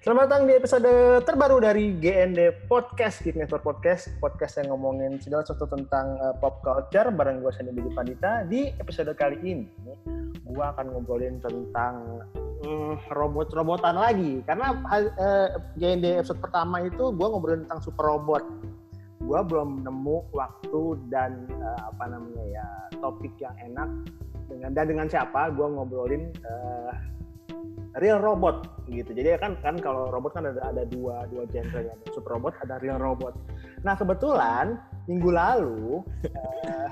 Selamat datang di episode terbaru dari GND Podcast, Geek Network Podcast, podcast yang ngomongin segala sesuatu tentang uh, pop culture bareng gue Sandi Budi Pandita. Di episode kali ini, gue akan ngobrolin tentang um, robot-robotan lagi. Karena uh, GND episode pertama itu gue ngobrolin tentang super robot. Gue belum nemu waktu dan uh, apa namanya ya topik yang enak dengan dan dengan siapa gue ngobrolin uh, real robot gitu. Jadi kan kan kalau robot kan ada ada dua dua genre ya, super robot ada real robot. Nah kebetulan minggu lalu uh,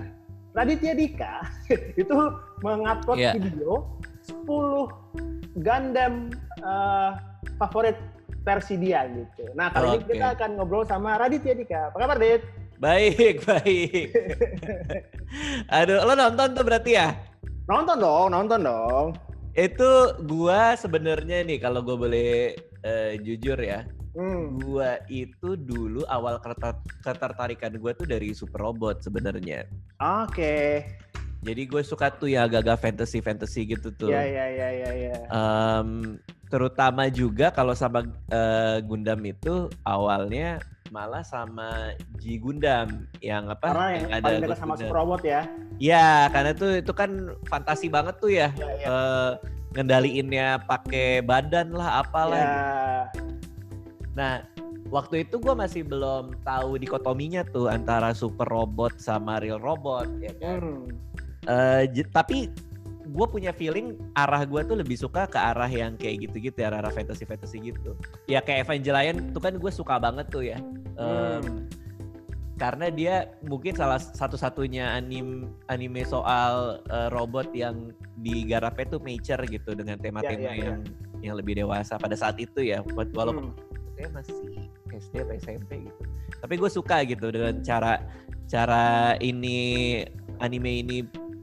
Raditya Dika itu mengupload yeah. video 10 Gundam uh, favorit versi dia gitu. Nah kali okay. ini kita akan ngobrol sama Raditya Dika. Apa kabar Dit? Baik baik. Aduh lo nonton tuh berarti ya? Nonton dong, nonton dong itu gua sebenarnya nih kalau gue boleh uh, jujur ya hmm. gua itu dulu awal ketertarikan gue tuh dari super robot sebenarnya oke okay. Jadi gue suka tuh ya agak-agak fantasy fantasy gitu tuh ya ya ya ya ya um, terutama juga kalau sama uh, Gundam itu awalnya malah sama G Gundam yang apa karena yang, yang ada sama Super Robot ya Iya karena itu itu kan fantasi banget tuh ya, ya, ya. Uh, ngendaliinnya pakai badan lah apalah ya. gitu. nah waktu itu gue masih belum tahu dikotominya tuh antara super robot sama real robot ya kan hmm. Uh, tapi gue punya feeling arah gue tuh lebih suka ke arah yang kayak gitu-gitu ya arah fantasy fantasy gitu ya kayak Evangelion tuh kan gue suka banget tuh ya um, hmm. karena dia mungkin salah satu-satunya anim anime soal uh, robot yang digarapnya tuh mature gitu dengan tema-tema ya, ya, yang ya. yang lebih dewasa pada saat itu ya walaupun hmm. saya masih SD atau SMP gitu tapi gue suka gitu dengan cara cara ini anime ini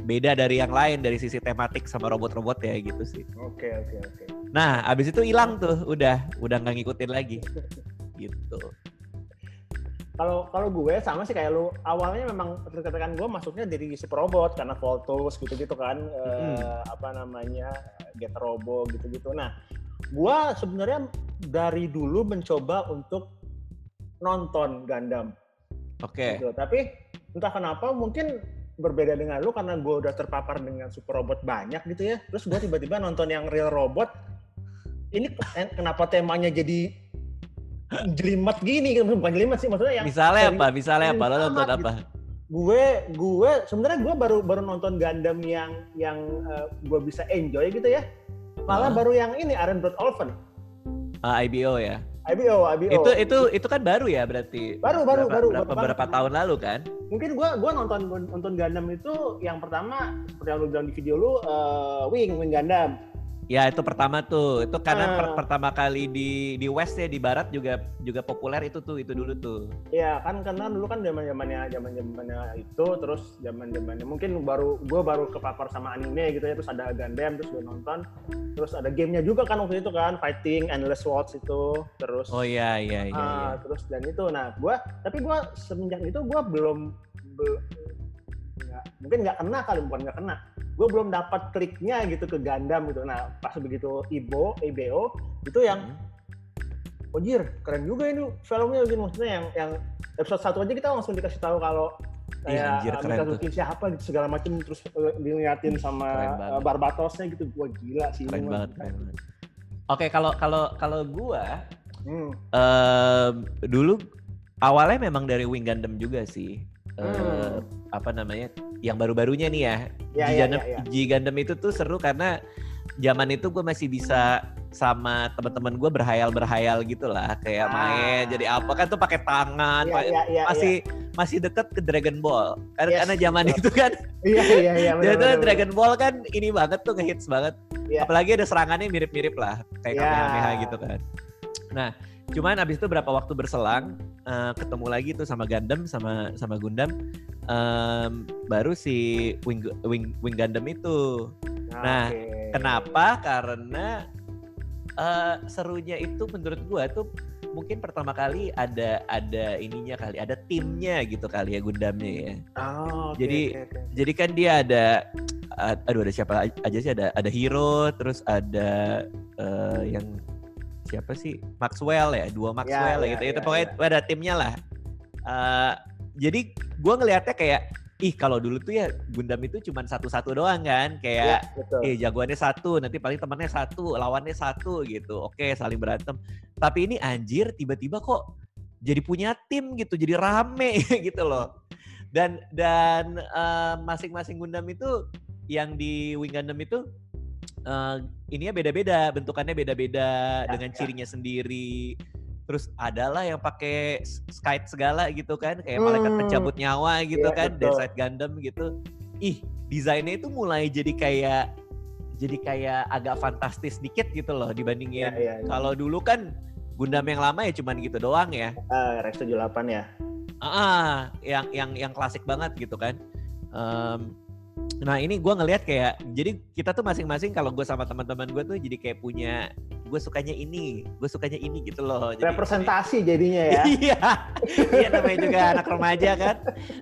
beda dari yang lain dari sisi tematik sama robot-robot ya gitu sih. Oke oke oke. Nah abis itu hilang tuh, udah udah nggak ngikutin lagi, gitu. Kalau kalau gue sama sih kayak lu awalnya memang katakan gue masuknya dari super robot karena Voltus gitu-gitu kan hmm. apa namanya Get Robo gitu-gitu. Nah gue sebenarnya dari dulu mencoba untuk nonton Gundam. Oke. Okay. Gitu. Tapi entah kenapa mungkin berbeda dengan lu karena gue udah terpapar dengan super robot banyak gitu ya. Terus gue tiba-tiba nonton yang real robot. Ini kenapa temanya jadi jelimet gini? Bukan jelimet sih maksudnya yang. Misalnya apa? Misalnya apa? Lo nonton apa? Gitu. Gue gue sebenarnya gue baru baru nonton Gundam yang yang uh, gue bisa enjoy gitu ya. Malah uh. baru yang ini Iron Blood Orphan. Uh, IBO ya. IBO, IBO. Itu itu itu kan baru ya berarti. Baru baru berapa, baru. Berapa, beberapa tahun lalu kan? Mungkin gua gua nonton nonton Gundam itu yang pertama seperti yang lu bilang di video lu uh, Wing Wing Gundam. Ya itu pertama tuh, itu karena uh, per pertama kali di di West ya di Barat juga juga populer itu tuh itu dulu tuh. Iya kan karena dulu kan zaman zamannya zaman zamannya itu terus zaman zamannya mungkin baru gue baru kepapar sama anime gitu ya terus ada Gundam terus gue nonton terus ada gamenya juga kan waktu itu kan fighting endless swords itu terus. Oh iya iya iya. Uh, iya. Terus dan itu nah gue tapi gue semenjak itu gue belum, belum mungkin nggak kena kali bukan nggak kena. Gue belum dapat kliknya gitu ke Gundam gitu. Nah pas begitu Ibo IBO itu yang hmm. oh jir keren juga ini filmnya gitu maksudnya yang yang episode satu aja kita langsung dikasih tahu kalau iya, kayak Mika Zuki siapa gitu segala macam terus uh, diliatin sama uh, Barbatosnya gitu. Gue gila sih keren banget keren banget. Oke kalau kalau kalau gue hmm. uh, dulu awalnya memang dari Wing Gundam juga sih hmm. uh, apa namanya yang baru-barunya nih ya. Ya, G, ya, Gundam, ya, ya. G Gundam itu tuh seru karena zaman itu gue masih bisa sama teman-teman gue berhayal-berhayal gitu lah kayak ah. main jadi apa kan tuh pakai tangan ya, ya, ya, masih ya. masih deket ke Dragon Ball karena yes, karena zaman betul. itu kan iya iya iya jadi tuh Dragon Ball kan ini banget tuh ngehits banget ya. apalagi ada serangannya mirip-mirip lah kayak ya. Kamehameha gitu kan nah cuman abis itu berapa waktu berselang uh, ketemu lagi tuh sama Gundam sama sama Gundam um, baru si Wing Wing Wing Gundam itu nah okay. kenapa karena uh, serunya itu menurut gua tuh mungkin pertama kali ada ada ininya kali ada timnya gitu kali ya Gundamnya ya oh, okay, jadi okay, okay. jadi kan dia ada aduh ada siapa aja sih ada ada hero terus ada uh, yang siapa sih? Maxwell ya dua Maxwell ya, ya, gitu. ya, itu ya, pokoknya ya. ada timnya lah. Uh, jadi gue ngelihatnya kayak ih kalau dulu tuh ya Gundam itu cuma satu-satu doang kan. Kayak ya, eh jagoannya satu nanti paling temannya satu lawannya satu gitu. Oke saling berantem. Tapi ini anjir tiba-tiba kok jadi punya tim gitu jadi rame gitu loh. Dan dan uh, masing-masing Gundam itu yang di Wing Gundam itu uh, ininya beda-beda bentukannya beda-beda ya, dengan ya. cirinya sendiri terus adalah yang pakai skite segala gitu kan kayak malaikat hmm. pencabut nyawa gitu yeah, kan Death Gundam gitu ih desainnya itu mulai jadi kayak jadi kayak agak fantastis dikit gitu loh dibandingin yeah, yeah, yeah. kalau dulu kan Gundam yang lama ya cuman gitu doang ya uh, Rex 78 ya ah uh, yang yang yang klasik banget gitu kan um, Nah ini gue ngelihat kayak jadi kita tuh masing-masing kalau gue sama teman-teman gue tuh jadi kayak punya gue sukanya ini, gue sukanya ini gitu loh. Jadi, Representasi jadinya ya. iya, iya namanya juga anak remaja kan.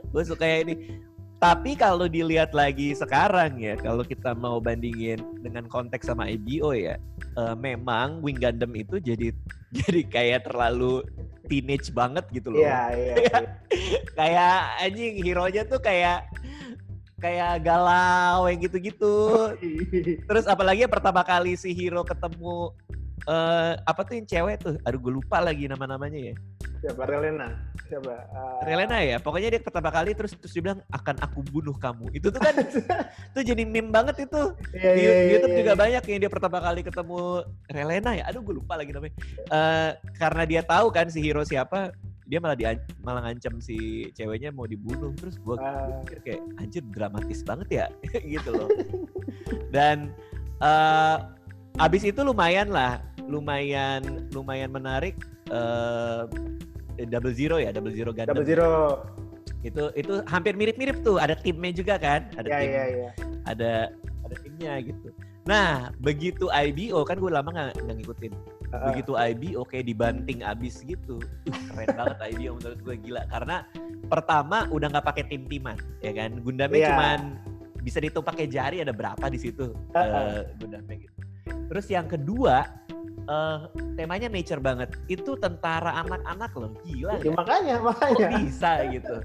Gue suka ini. Tapi kalau dilihat lagi sekarang ya, kalau kita mau bandingin dengan konteks sama IBO ya, uh, memang Wing Gundam itu jadi jadi kayak terlalu teenage banget gitu loh. Iya, iya. iya. kayak anjing hero-nya tuh kayak kayak galau yang gitu-gitu. Terus apalagi pertama kali si hero ketemu uh, apa tuh yang cewek tuh? Aduh gue lupa lagi nama-namanya ya. Siapa Relena? Siapa? Uh... Relena ya. Pokoknya dia pertama kali terus terus dia bilang akan aku bunuh kamu. Itu tuh kan itu jadi meme banget itu. Yeah, di, yeah, di YouTube yeah, juga yeah. banyak yang dia pertama kali ketemu Relena ya. Aduh gue lupa lagi namanya. Uh, karena dia tahu kan si hero siapa dia malah di malah ngancam si ceweknya mau dibunuh. Terus gue uh. pikir kayak anjir dramatis banget ya? Gitu loh. Dan uh, abis itu lumayan lah lumayan lumayan menarik uh, double zero ya double zero Gundam. Double zero. Itu itu hampir mirip-mirip tuh ada timnya juga kan? Ada ya, tim ya, ya. ada ada timnya gitu. Nah begitu IBO kan gue lama nggak ngikutin begitu IB oke okay, dibanting abis gitu. Keren banget IB menurut gue gila. Karena pertama udah nggak pakai tim timan ya kan? Gundamnya yeah. cuman bisa dihitung pakai jari ada berapa di situ uh, uh, Gundamnya gitu. Terus yang kedua uh, temanya nature banget. Itu tentara anak-anak loh gila ya, makanya makanya Kok bisa gitu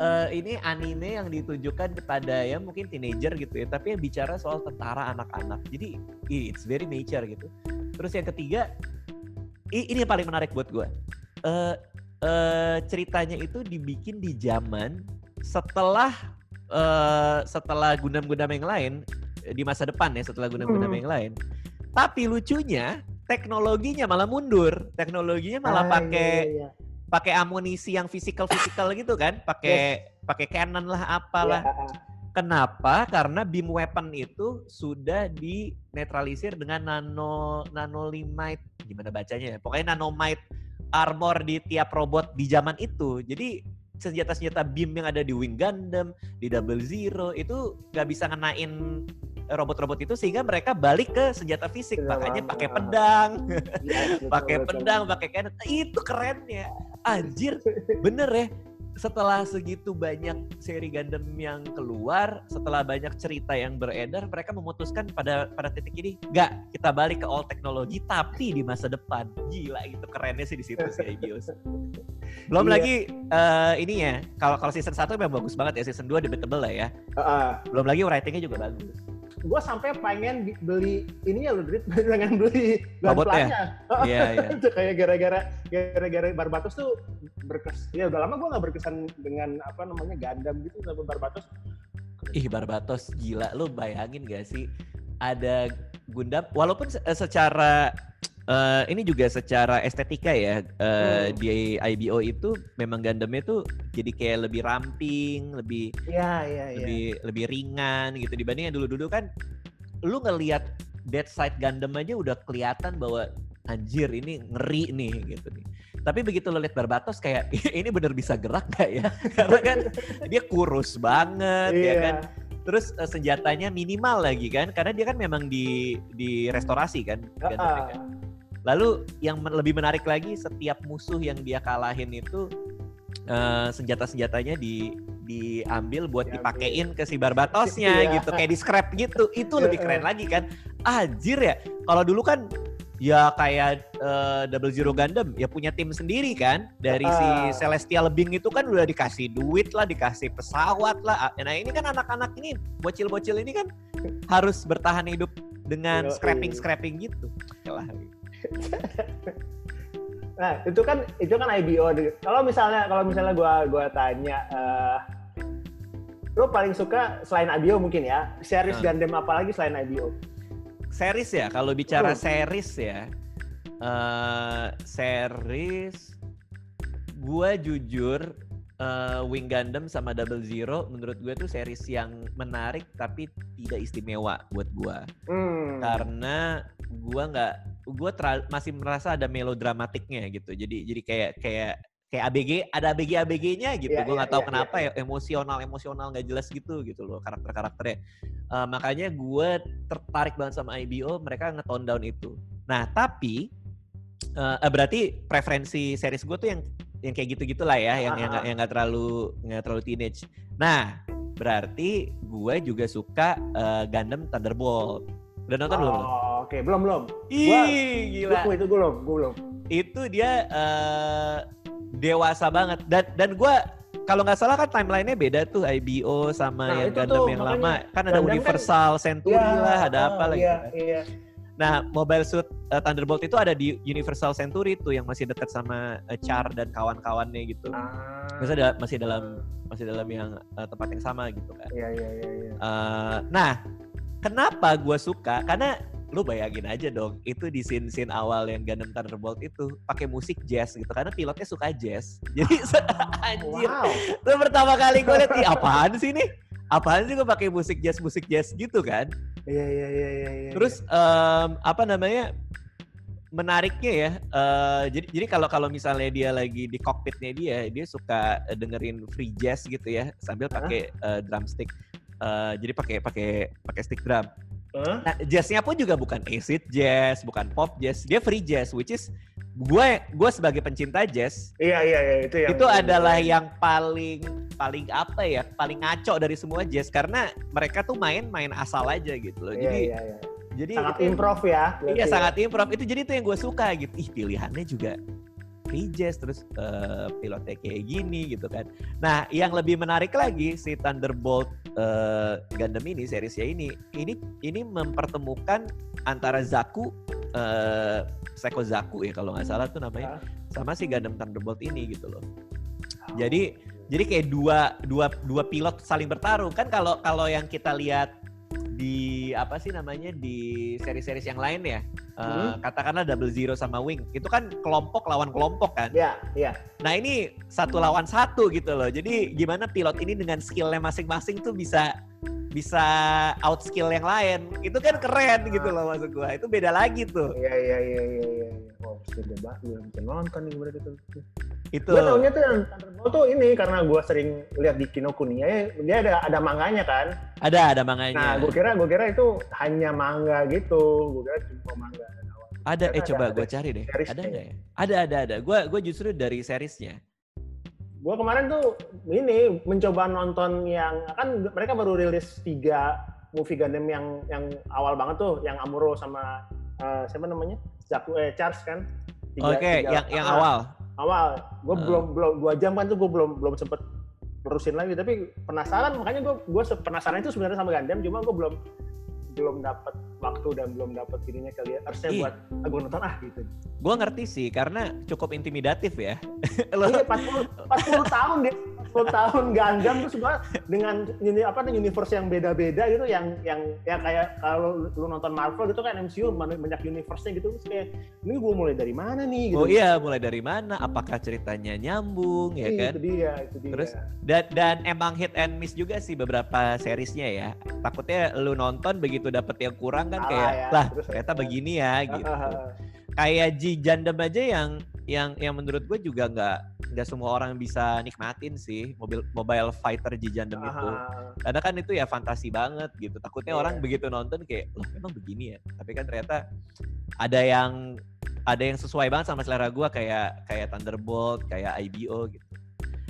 uh, ini anime yang ditujukan kepada ya mungkin teenager gitu ya tapi yang bicara soal tentara anak-anak jadi it's very nature gitu Terus yang ketiga, ini yang paling menarik buat gue. Uh, uh, ceritanya itu dibikin di zaman setelah uh, setelah Gundam-Gundam yang lain di masa depan ya setelah Gundam-Gundam hmm. yang lain. Tapi lucunya teknologinya malah mundur. Teknologinya malah ah, pakai iya, iya. Pakai amunisi yang fisikal fisikal gitu kan, pakai yes. pakai cannon lah apalah. Yeah Kenapa? Karena beam weapon itu sudah dinetralisir dengan nano nanolimite gimana bacanya ya? Pokoknya nanomite armor di tiap robot di zaman itu. Jadi senjata-senjata beam yang ada di Wing Gundam, di Double Zero itu nggak bisa ngenain robot-robot itu sehingga mereka balik ke senjata fisik makanya pakai pedang ya, pakai pedang pakai cannon itu kerennya anjir bener ya setelah segitu banyak seri Gundam yang keluar, setelah banyak cerita yang beredar, mereka memutuskan pada pada titik ini, nggak kita balik ke old technology, tapi di masa depan. Gila itu kerennya sih di situ sih IBOS. Belum iya. lagi uh, ini ya, kalau kalau season 1 memang bagus banget ya, season 2 debatable lah ya. Uh -uh. Belum lagi writingnya juga bagus gue sampai pengen beli ini ya lu duit dengan beli gunpla-nya. Iya, iya. itu kayak gara-gara gara-gara Barbatos tuh berkes ya udah lama gue nggak berkesan dengan apa namanya Gundam gitu sama Barbatos. Ih Barbatos gila lu bayangin gak sih ada Gundam walaupun secara uh, ini juga secara estetika ya uh, hmm. di IBO itu memang Gundamnya tuh jadi kayak lebih ramping, lebih ya, ya, lebih ya. lebih ringan gitu dibanding yang dulu-dulu kan lu ngelihat Dead Side Gundam aja udah kelihatan bahwa anjir ini ngeri nih gitu nih. Tapi begitu lo lihat Barbatos kayak ini bener bisa gerak gak ya? Karena kan dia kurus banget yeah. ya kan. Terus uh, senjatanya minimal lagi kan karena dia kan memang di di restorasi kan. Uh -uh. kan Lalu yang lebih menarik lagi setiap musuh yang dia kalahin itu uh, senjata-senjatanya di diambil buat ya, dipakein ke si Barbatosnya ya. gitu kayak di scrap gitu. Itu lebih keren lagi kan. Anjir ya. Kalau dulu kan ya kayak uh, Double Zero Gundam ya punya tim sendiri kan. Dari uh. si Celestial Being itu kan udah dikasih duit lah dikasih pesawat lah. Nah ini kan anak-anak ini bocil-bocil ini kan harus bertahan hidup dengan scrapping scrapping gitu nah itu kan itu kan IBO kalau misalnya kalau misalnya gua gua tanya uh, lo paling suka selain IBO mungkin ya series uh. Gundam apa lagi selain IBO series ya kalau bicara oh. series ya uh, series gue jujur uh, Wing Gundam sama Double Zero menurut gue tuh series yang menarik tapi tidak istimewa buat gue hmm. karena gue nggak gue masih merasa ada melodramatiknya gitu jadi jadi kayak kayak kayak ABG ada ABG ABG-nya gitu. Yeah, gue iya, nggak yeah, tahu yeah, kenapa yeah. ya emosional emosional nggak jelas gitu gitu loh karakter karakternya. Uh, makanya gue tertarik banget sama IBO. Mereka nge-tone down itu. Nah tapi uh, berarti preferensi series gue tuh yang yang kayak gitu gitulah ya, yang yang yang nggak terlalu nggak terlalu teenage. Nah berarti gue juga suka uh, Gundam Thunderbolt. Udah nonton oh, belum? Oke, okay. belum belum. Ih, gua, gila. Gua, itu gue belum, gue belum. Itu dia uh, dewasa banget dan dan gue kalau nggak salah kan timelinenya beda tuh IBO sama nah, yang Gundam tuh, yang lama kan ada kan Universal kan, Century ya, lah ada uh, apa lagi iya, kan. iya. Nah Mobile Suit uh, Thunderbolt itu ada di Universal Century tuh yang masih dekat sama uh, Char dan kawan-kawannya gitu. Ah. Masih ada masih dalam masih dalam yang uh, tempat yang sama gitu kan. Iya iya iya. iya. Uh, nah kenapa gue suka karena lu bayangin aja dong itu di scene scene awal yang Gundam Thunderbolt itu pakai musik jazz gitu karena pilotnya suka jazz. Jadi anjir wow. itu pertama kali gue lihat apaan sih nih apaan sih gue pakai musik jazz musik jazz gitu kan? Iya iya iya iya ya, terus um, apa namanya menariknya ya uh, jadi jadi kalau kalau misalnya dia lagi di cockpitnya dia dia suka dengerin free jazz gitu ya sambil pakai uh, drumstick uh, jadi pakai pakai pakai stick drum Huh? Nah, jazznya pun juga bukan acid jazz, bukan pop jazz, dia free jazz, which is gue gue sebagai pencinta jazz. Iya iya iya itu yang itu adalah yang paling paling apa ya, paling ngaco dari semua jazz karena mereka tuh main main asal aja gitu loh. Iya, jadi iya, iya. Jadi sangat improv ya. Iya, ya. sangat improv. Itu jadi itu yang gue suka gitu. Ih, pilihannya juga free jazz terus uh, pilotnya kayak gini gitu kan. Nah, yang lebih menarik lagi si Thunderbolt uh, Gundam ini seriesnya ini ini ini mempertemukan antara Zaku uh, Seiko Zaku ya kalau nggak salah tuh namanya sama si Gundam Thunderbolt ini gitu loh. Jadi jadi kayak dua dua dua pilot saling bertarung. Kan kalau kalau yang kita lihat di apa sih namanya di seri-seri yang lain ya? Uh, katakanlah double zero sama wing. Itu kan kelompok lawan kelompok kan? Iya iya nah ini satu lawan satu gitu loh. Jadi gimana pilot ini dengan skillnya masing-masing tuh bisa bisa out skill yang lain. Itu kan keren gitu loh maksud gua. Itu beda lagi tuh. Iya iya iya iya iya. Oh banget gue bisa nonton nih berarti itu itu. Gue taunya tuh yang Thunderbolt tuh ini karena gue sering lihat di Kinokuniya ya dia ada ada manganya kan? Ada ada manganya. Nah gue kira gue kira itu hanya manga gitu. Gue kira cuma manga. Ada eh coba gue cari deh. ada nggak ya? Ada ada ada. Gue gue justru dari seriesnya gue kemarin tuh ini mencoba nonton yang kan mereka baru rilis tiga movie Gundam yang yang awal banget tuh yang Amuro sama uh, siapa namanya? Zaku eh Charles kan? Oke okay, yang yang awal. Awal. Gue uh. belum belum dua jam kan tuh gue belum belum sempet terusin lagi tapi penasaran makanya gue gue penasaran itu sebenarnya sama Gundam cuma gue belum belum dapat waktu dan belum dapat ininya kali ya harusnya Ih. buat aku nonton ah gitu. Gue ngerti sih karena cukup intimidatif ya. Lo iya, 40, 40 tahun dia 40 tahun Gundam tuh semua dengan ini apa nih universe yang beda-beda gitu yang yang ya kayak kalau lu nonton Marvel gitu kan MCU banyak universe-nya gitu terus kayak ini gue mulai dari mana nih gitu. Oh iya, mulai dari mana? Apakah ceritanya nyambung ya kan? Itu dia, itu dia. Terus dan dan emang hit and miss juga sih beberapa seriesnya ya. Takutnya lu nonton begitu dapet yang kurang kan kayak ya. lah terus ternyata ya. begini ya gitu. kayak Jandem aja yang yang yang menurut gue juga nggak nggak semua orang bisa nikmatin sih mobil mobile fighter Jijandem itu. Karena kan itu ya fantasi banget gitu. Takutnya yeah. orang begitu nonton kayak loh emang begini ya? Tapi kan ternyata ada yang ada yang sesuai banget sama selera gue kayak kayak Thunderbolt kayak IBO gitu.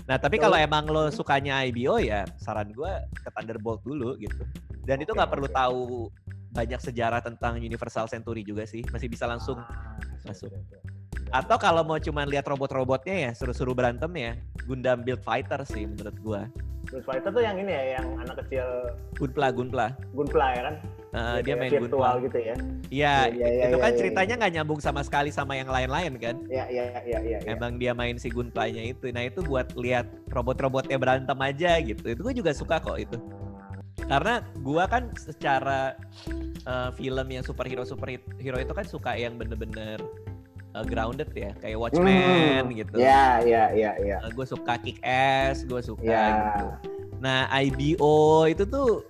Nah tapi kalau emang lo sukanya IBO ya saran gue ke Thunderbolt dulu gitu. Dan okay, itu nggak perlu tahu banyak sejarah tentang Universal Century juga sih. Masih bisa langsung ah, masuk. Atau kalau mau cuma lihat robot-robotnya ya, suruh-suruh berantem ya, Gundam Build Fighter sih menurut gua. Build Fighter tuh yang ini ya, yang anak kecil. Gunpla, Gunpla. Gunpla ya kan? Uh, dia main virtual Gunpla. gitu ya. Iya, ya, ya, itu ya, kan ya, ceritanya nggak ya. nyambung sama sekali sama yang lain-lain kan? Iya, iya, iya, iya. Ya. Emang dia main si Gunplanya itu. Nah, itu buat lihat robot-robotnya berantem aja gitu. Itu gue juga suka kok itu. Karena gua kan secara uh, film yang superhero superhero itu kan suka yang bener-bener uh, grounded ya kayak Watchmen hmm. gitu. Iya iya iya. Ya. Uh, gue suka Kick Ass, gue suka yeah. gitu. Nah IBO itu tuh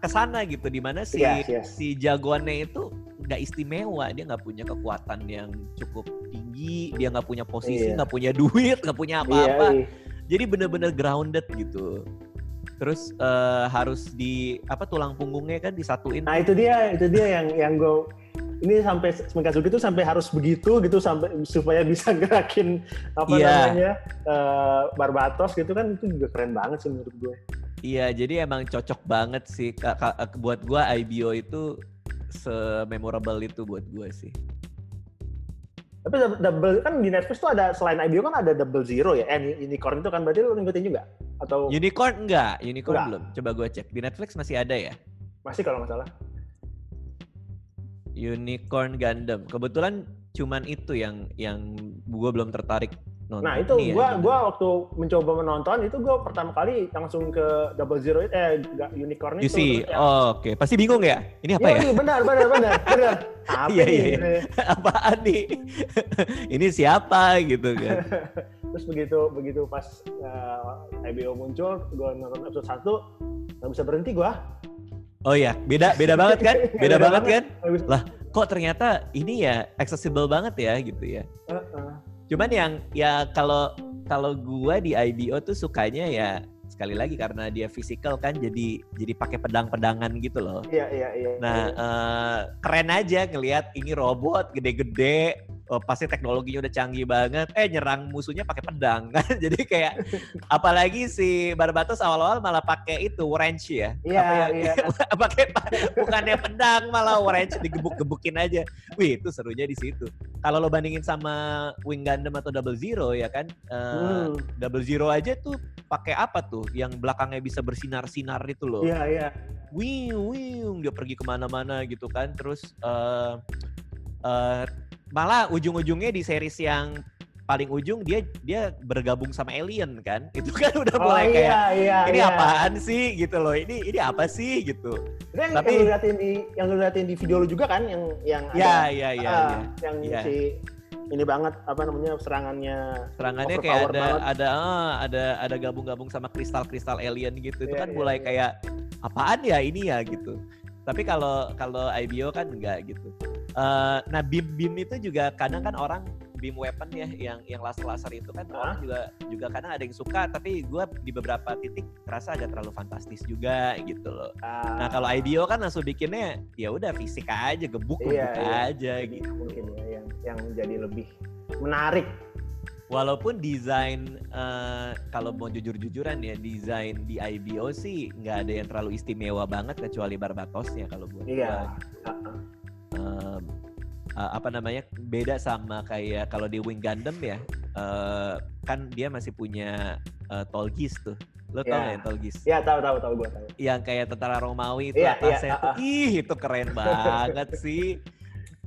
ke sana gitu di mana si yes, yes. si jagoannya itu nggak istimewa dia nggak punya kekuatan yang cukup tinggi dia nggak punya posisi iya. nggak yeah. punya duit nggak punya iya, apa-apa yeah, yeah. jadi bener-bener grounded gitu terus uh, harus di apa tulang punggungnya kan disatuin nah itu dia itu dia yang yang gue ini sampai Mikazuki itu sampai harus begitu gitu sampai supaya bisa gerakin apa yeah. namanya uh, Barbatos gitu kan itu juga keren banget sih menurut gue. Iya, jadi emang cocok banget sih buat gue IBO itu se-memorable itu buat gue sih. Tapi double kan di Netflix tuh ada selain IBO kan ada double zero ya, eh unicorn itu kan berarti lu ngikutin juga atau? Unicorn enggak, unicorn enggak. belum. Coba gue cek di Netflix masih ada ya? Masih kalau nggak salah. Unicorn Gundam. Kebetulan cuman itu yang yang gue belum tertarik nonton. Nah itu gue ya, gua waktu mencoba menonton itu gue pertama kali langsung ke Double Zero itu eh Unicorn itu. see. oh, Oke, okay. pasti bingung ya? Ini apa ya? Iya benar benar benar benar. Apa iya, iya. iya. Apaan nih? ini siapa gitu kan? Terus begitu begitu pas uh, eh, IBO muncul, gue nonton episode satu nggak bisa berhenti gue Oh iya, beda beda banget kan? Beda, beda banget, kan? Lah, kok ternyata ini ya accessible banget ya gitu ya. Uh -uh. Cuman yang ya kalau kalau gua di IBO tuh sukanya ya sekali lagi karena dia fisikal kan jadi jadi pakai pedang-pedangan gitu loh. Iya iya iya. Nah, iya. Uh, keren aja ngelihat ini robot gede-gede oh, pasti teknologinya udah canggih banget. Eh nyerang musuhnya pakai pedang. Kan jadi kayak apalagi si Barbatos awal-awal malah pakai itu wrench ya. Iya iya. Pakai bukannya pedang malah wrench digebuk-gebukin aja. Wih itu serunya di situ. Kalau lo bandingin sama Wing Gundam atau Double Zero ya kan uh, hmm. Double Zero aja tuh pakai apa tuh? Yang belakangnya bisa bersinar-sinar itu loh. Iya iya. Wiung, wiung, dia pergi ke mana-mana gitu kan. Terus uh, uh, malah ujung-ujungnya di series yang paling ujung dia dia bergabung sama alien kan itu kan udah oh, mulai iya, kayak iya, ini iya. apaan sih gitu loh ini ini apa sih gitu yang, tapi yang lu liatin di yang lu liatin di video lu juga kan yang yang ya, ada ya, ya, uh, ya. yang ya. si ini banget apa namanya serangannya serangannya kayak ada banget. ada uh, ada ada gabung-gabung sama kristal-kristal alien gitu itu yeah, kan yeah, mulai yeah. kayak apaan ya ini ya gitu tapi kalau kalau IBO kan enggak gitu Uh, nah bim bim itu juga kadang kan orang beam weapon ya yang yang laser laser itu kan orang juga juga kadang ada yang suka tapi gue di beberapa titik terasa agak terlalu fantastis juga gitu loh. Uh, nah kalau IBO kan langsung bikinnya ya udah fisik aja gebuk iya, iya. aja gitu. Mungkin ya yang yang jadi lebih menarik. Walaupun desain uh, kalau mau jujur-jujuran ya desain di IBO sih nggak ada yang terlalu istimewa banget kecuali Barbatosnya kalau buat iya. Uh -uh uh, uh, apa namanya beda sama kayak kalau di Wing Gundam ya uh, kan dia masih punya uh, Tolgis tuh lo tau yeah. gak Tolgis? Iya tahu tahu tahu gue tahu. Yang kayak tentara Romawi itu yeah, atasnya yeah, uh, uh. ih itu keren banget sih.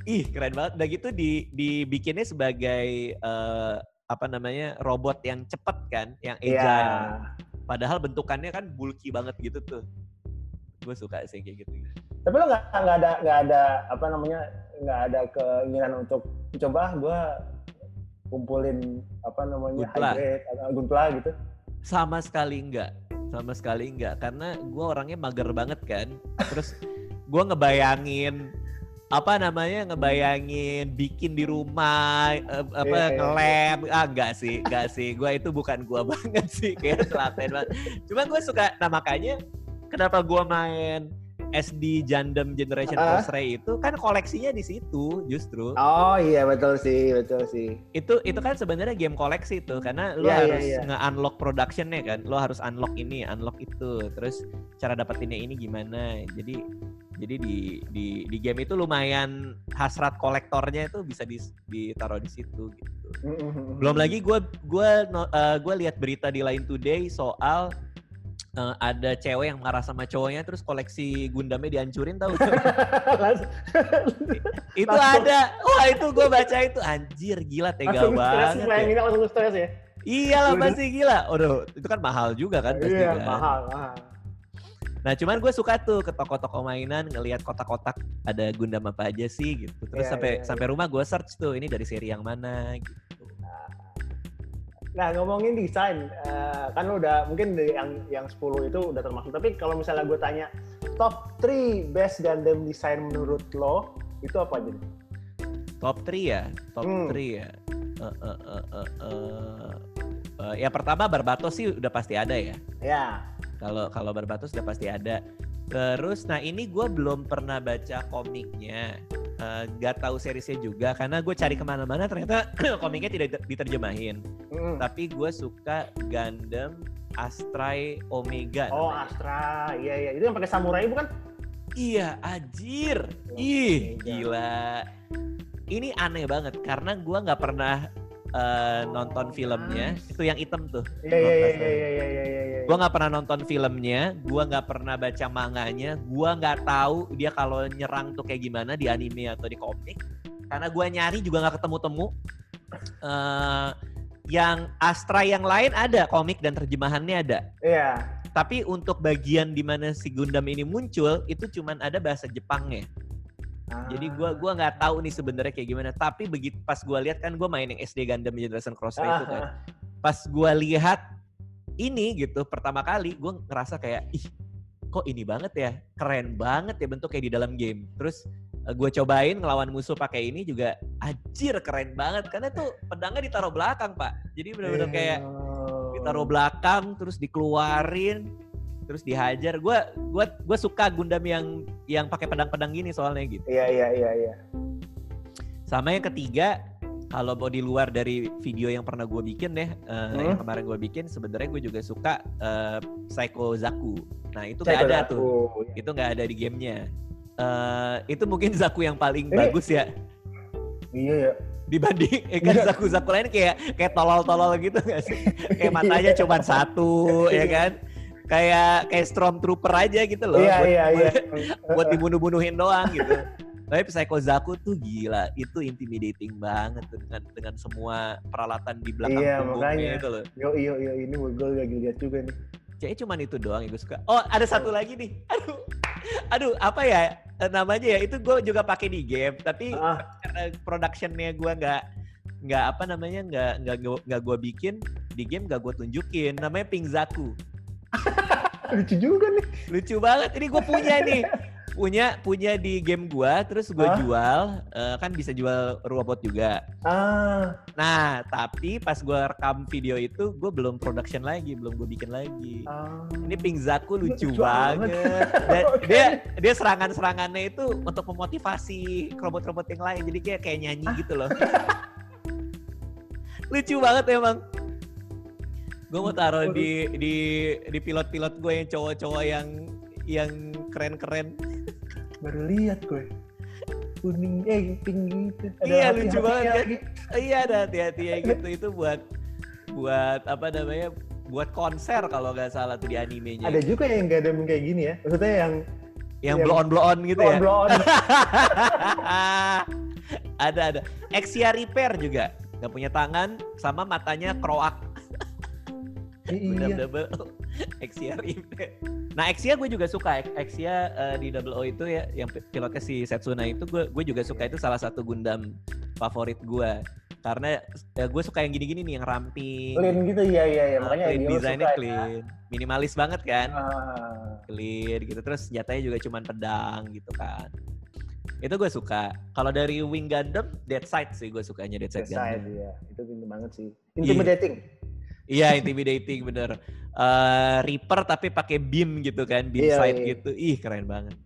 Ih keren banget. Udah gitu di dibikinnya sebagai uh, apa namanya robot yang cepet kan, yang agile. Yeah. Padahal bentukannya kan bulky banget gitu tuh. Gue suka sih kayak gitu. -gitu tapi lo nggak nggak ada nggak ada apa namanya nggak ada keinginan untuk coba gue kumpulin apa namanya gunpla. hybrid atau gunpla gitu? Sama sekali enggak sama sekali enggak karena gue orangnya mager banget kan. Terus gue ngebayangin apa namanya ngebayangin bikin di rumah apa yeah, iya. ngelem ah enggak sih enggak sih. Gue itu bukan gue banget sih kayak telaten banget. Cuma gue suka nah makanya kenapa gue main SD Jandem Generation uh. Force Ray itu kan koleksinya di situ justru. Oh iya betul sih, betul sih. Itu itu kan sebenarnya game koleksi tuh karena lo yeah, iya, harus yeah, yeah. nge-unlock productionnya kan. Lo harus unlock ini, unlock itu. Terus cara dapetinnya ini gimana. Jadi Jadi di di di game itu lumayan hasrat kolektornya itu bisa di, ditaruh di situ gitu. Belum lagi gue gue uh, gue lihat berita di Line Today soal uh, ada cewek yang marah sama cowoknya terus koleksi Gundamnya dihancurin tahu itu langsung. ada wah itu gue baca itu anjir gila tega langsung banget stres, ya. langsung stres ya iya lah pasti gila Waduh, itu kan mahal juga kan iya, kan? mahal mahal Nah cuman gue suka tuh ke toko-toko mainan ngelihat kotak-kotak ada Gundam apa aja sih gitu. Terus yeah, sampai yeah, sampai yeah. rumah gue search tuh ini dari seri yang mana gitu. Nah ngomongin desain, uh, kan lo udah mungkin yang yang 10 itu udah termasuk. Tapi kalau misalnya gue tanya top 3 best Gundam design menurut lo itu apa aja? Top 3 ya, top hmm. 3 ya. Uh, uh, uh, uh, uh, uh, ya pertama Barbatos sih udah pasti ada ya. Ya. Kalau kalau Barbatos udah pasti ada. Terus, nah ini gue belum pernah baca komiknya, uh, gak tahu seriesnya juga karena gue cari ke mana-mana ternyata komiknya tidak diterjemahin. Mm. Tapi gue suka Gundam Astray Omega. Oh namanya. Astra, iya iya itu yang pakai samurai bukan? Iya, ajir. Oh, Ih, Omega. gila. Ini aneh banget karena gue nggak pernah uh, nonton filmnya itu yang hitam tuh. Iya iya iya iya iya iya iya. iya. Gua nggak pernah nonton filmnya, gua nggak pernah baca manganya, gua nggak tahu dia kalau nyerang tuh kayak gimana di anime atau di komik. Karena gua nyari juga nggak ketemu-temu. Uh, yang Astra yang lain ada komik dan terjemahannya ada. Iya. Tapi untuk bagian di mana si Gundam ini muncul itu cuman ada bahasa Jepangnya. Jadi gue gua nggak tahu nih sebenarnya kayak gimana. Tapi begitu pas gue lihat kan gue main yang SD Gundam Generation Crossray itu kan. Pas gue lihat ini gitu pertama kali gue ngerasa kayak ih kok ini banget ya keren banget ya bentuk kayak di dalam game. Terus eh, gue cobain ngelawan musuh pakai ini juga anjir keren banget karena tuh pedangnya ditaruh belakang pak. Jadi benar-benar kayak ditaruh belakang terus dikeluarin terus dihajar. Gue gua gue suka Gundam yang yang pakai pedang-pedang gini soalnya gitu. Iya iya iya iya. Sama yang ketiga kalau mau di luar dari video yang pernah gue bikin deh, uh, hmm? yang kemarin gue bikin, sebenarnya gue juga suka uh, Psycho Zaku. Nah itu nggak ada Zaku. tuh, itu nggak ada di gamenya. Uh, itu mungkin Zaku yang paling Ini, bagus ya. Iya ya. Dibanding, eh kan iya. Zaku Zaku lain kayak kayak tolol-tolol gitu nggak sih? kayak matanya cuma satu, ya kan? Kayak kayak stormtrooper aja gitu loh. Iya, buat, iya, iya. buat dibunuh-bunuhin doang gitu. Tapi Psycho Zaku tuh gila, itu intimidating banget dengan dengan semua peralatan di belakang iya, punggungnya itu loh. Yo yo yo ini gue lagi lihat juga nih. Kayaknya cuman itu doang yang gue suka. Oh ada satu lagi nih. Aduh, aduh apa ya eh, namanya ya? Itu gue juga pakai di game, tapi ah. karena productionnya gue nggak nggak apa namanya nggak nggak nggak gue bikin di game nggak gue tunjukin. Namanya Pink Zaku. Lucu juga nih. Lucu banget. Ini gue punya nih. Punya punya di game gue, terus gue ah? jual, uh, kan bisa jual robot juga. Ah. Nah, tapi pas gue rekam video itu, gue belum production lagi, belum gue bikin lagi. Ah. Ini Pink Zaku lucu, lucu banget. Dan okay. dia dia serangan-serangannya itu untuk memotivasi robot-robot yang lain. Jadi kayak kayak nyanyi ah. gitu loh. lucu banget emang gue mau taruh di di di pilot-pilot gue yang cowok-cowok yang yang keren-keren. Baru lihat gue kuning eh pink gitu ada iya lucu banget kan? iya ada hati-hati ya gitu. Itu buat buat apa namanya buat konser kalau nggak salah tuh di animenya. Ada juga yang gak ada kayak gini ya. Maksudnya yang yang, blow on blow on gitu blow ya? Blow on. ada ada. Exia Repair juga. Nggak punya tangan sama matanya kroak Iya. double Exia Nah Exia gue juga suka. Exia uh, di Double O itu ya yang pilotnya si Setsuna itu gue gue juga suka. Itu salah satu Gundam favorit gue. Karena ya, gue suka yang gini-gini nih yang ramping. Clean gitu. Ya ya ya makanya clean desainnya ya. clean. Ya. minimalis banget kan? Ah. clean gitu. Terus senjatanya juga cuma pedang gitu kan. Itu gue suka. Kalau dari Wing Gundam Dead Side sih gue sukanya Dead Side, Dead Side Gundam. ya itu pintu banget sih. Intimidating yeah. Iya intimidating bener. Uh, Reaper tapi pakai beam gitu kan, beam iya, sight iya. gitu. Ih keren banget.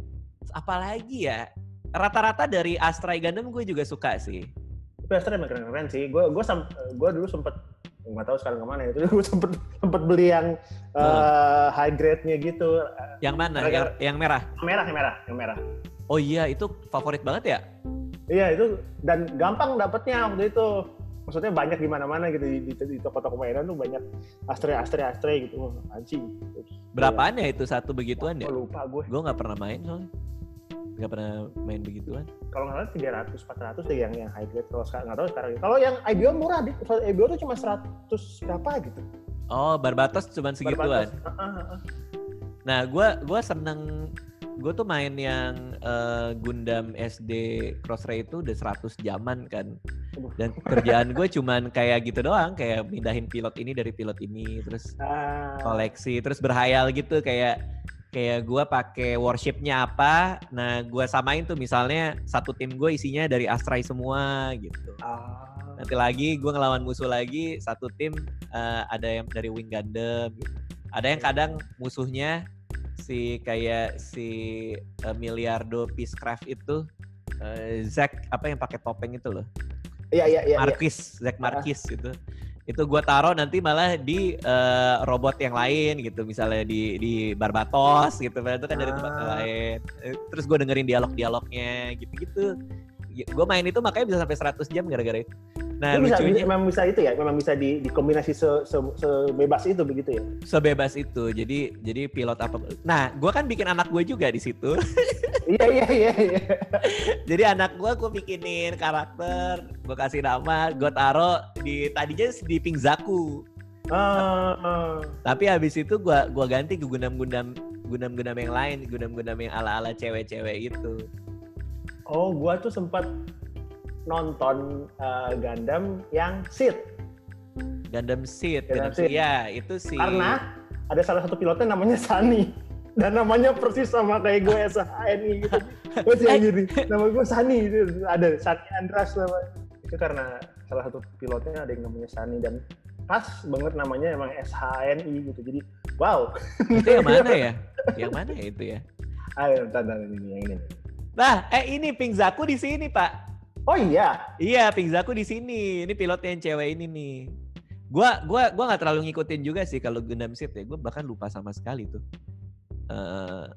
Apalagi ya, rata-rata dari Astra Gundam gue juga suka sih. Tapi Astra emang keren-keren sih. Gue gue gue dulu sempet nggak tahu sekarang ke mana itu gue sempet sempet beli yang uh, uh, high grade-nya gitu yang mana yang, yang merah merah yang merah yang merah oh iya itu favorit banget ya iya itu dan gampang dapetnya waktu itu maksudnya banyak di mana-mana gitu di, di, di toko-toko mainan tuh banyak astre astre astre gitu anjing. Berapaan ya itu satu begituan ya? lupa gue gue nggak pernah main soalnya. Nggak pernah main begituan. Kalau nggak salah tiga ratus empat ratus deh yang yang high grade. Kalau sekarang nggak tahu sekarang. Kalau yang IBO murah di IBO tuh cuma seratus berapa gitu. Oh barbatos cuma segituan? Nah gue gue seneng gue tuh main yang uh, Gundam SD Crossray itu udah 100 jaman kan dan kerjaan gue cuman kayak gitu doang kayak pindahin pilot ini dari pilot ini terus ah. koleksi terus berhayal gitu kayak kayak gue pakai worshipnya apa nah gue samain tuh misalnya satu tim gue isinya dari Astray semua gitu ah. nanti lagi gue ngelawan musuh lagi satu tim uh, ada yang dari Wing Gundam gitu. ada yang kadang musuhnya si kayak si uh, Miliardo Peacecraft itu uh, Zack apa yang pakai topeng itu loh Iya iya iya. Marquis, Zack Marquis uh. gitu itu gue taruh nanti malah di uh, robot yang lain gitu misalnya di di Barbatos gitu itu kan dari tempat ah. lain terus gue dengerin dialog-dialognya gitu-gitu gue main itu makanya bisa sampai 100 jam gara-gara itu Nah, itu bisa, lucunya, memang bisa itu ya, memang bisa di, dikombinasi se, se, sebebas itu begitu ya. Sebebas itu. Jadi jadi pilot apa? Nah, gue kan bikin anak gue juga di situ. iya iya iya. iya. jadi anak gue gue bikinin karakter, gue kasih nama, gue taro di tadinya di Pingzaku. Uh, uh. Tapi habis itu gue gua ganti ke gundam-gundam gundam-gundam yang lain, gundam-gundam yang ala-ala cewek-cewek itu. Oh, gue tuh sempat nonton uh, Gundam yang Seed. Gundam Seed, Gundam, Seed. Ya, itu sih. Karena ada salah satu pilotnya namanya Sunny. Dan namanya persis sama kayak gue SHNI gitu. Gue sih yang gini, nama gue Sunny itu ada Sunny Andras nama. Itu karena salah satu pilotnya ada yang namanya Sunny dan pas banget namanya emang SHNI gitu. Jadi wow. Itu yang mana ya? Yang mana ya itu ya? Ayo, tanda ini yang ini. Nah, eh ini Pink Zaku di sini, Pak. Oh iya. Iya, Pingzaku di sini. Ini pilotnya yang cewek ini nih. Gua gua gua nggak terlalu ngikutin juga sih kalau Gundam Seed ya. Gua bahkan lupa sama sekali tuh. Uh,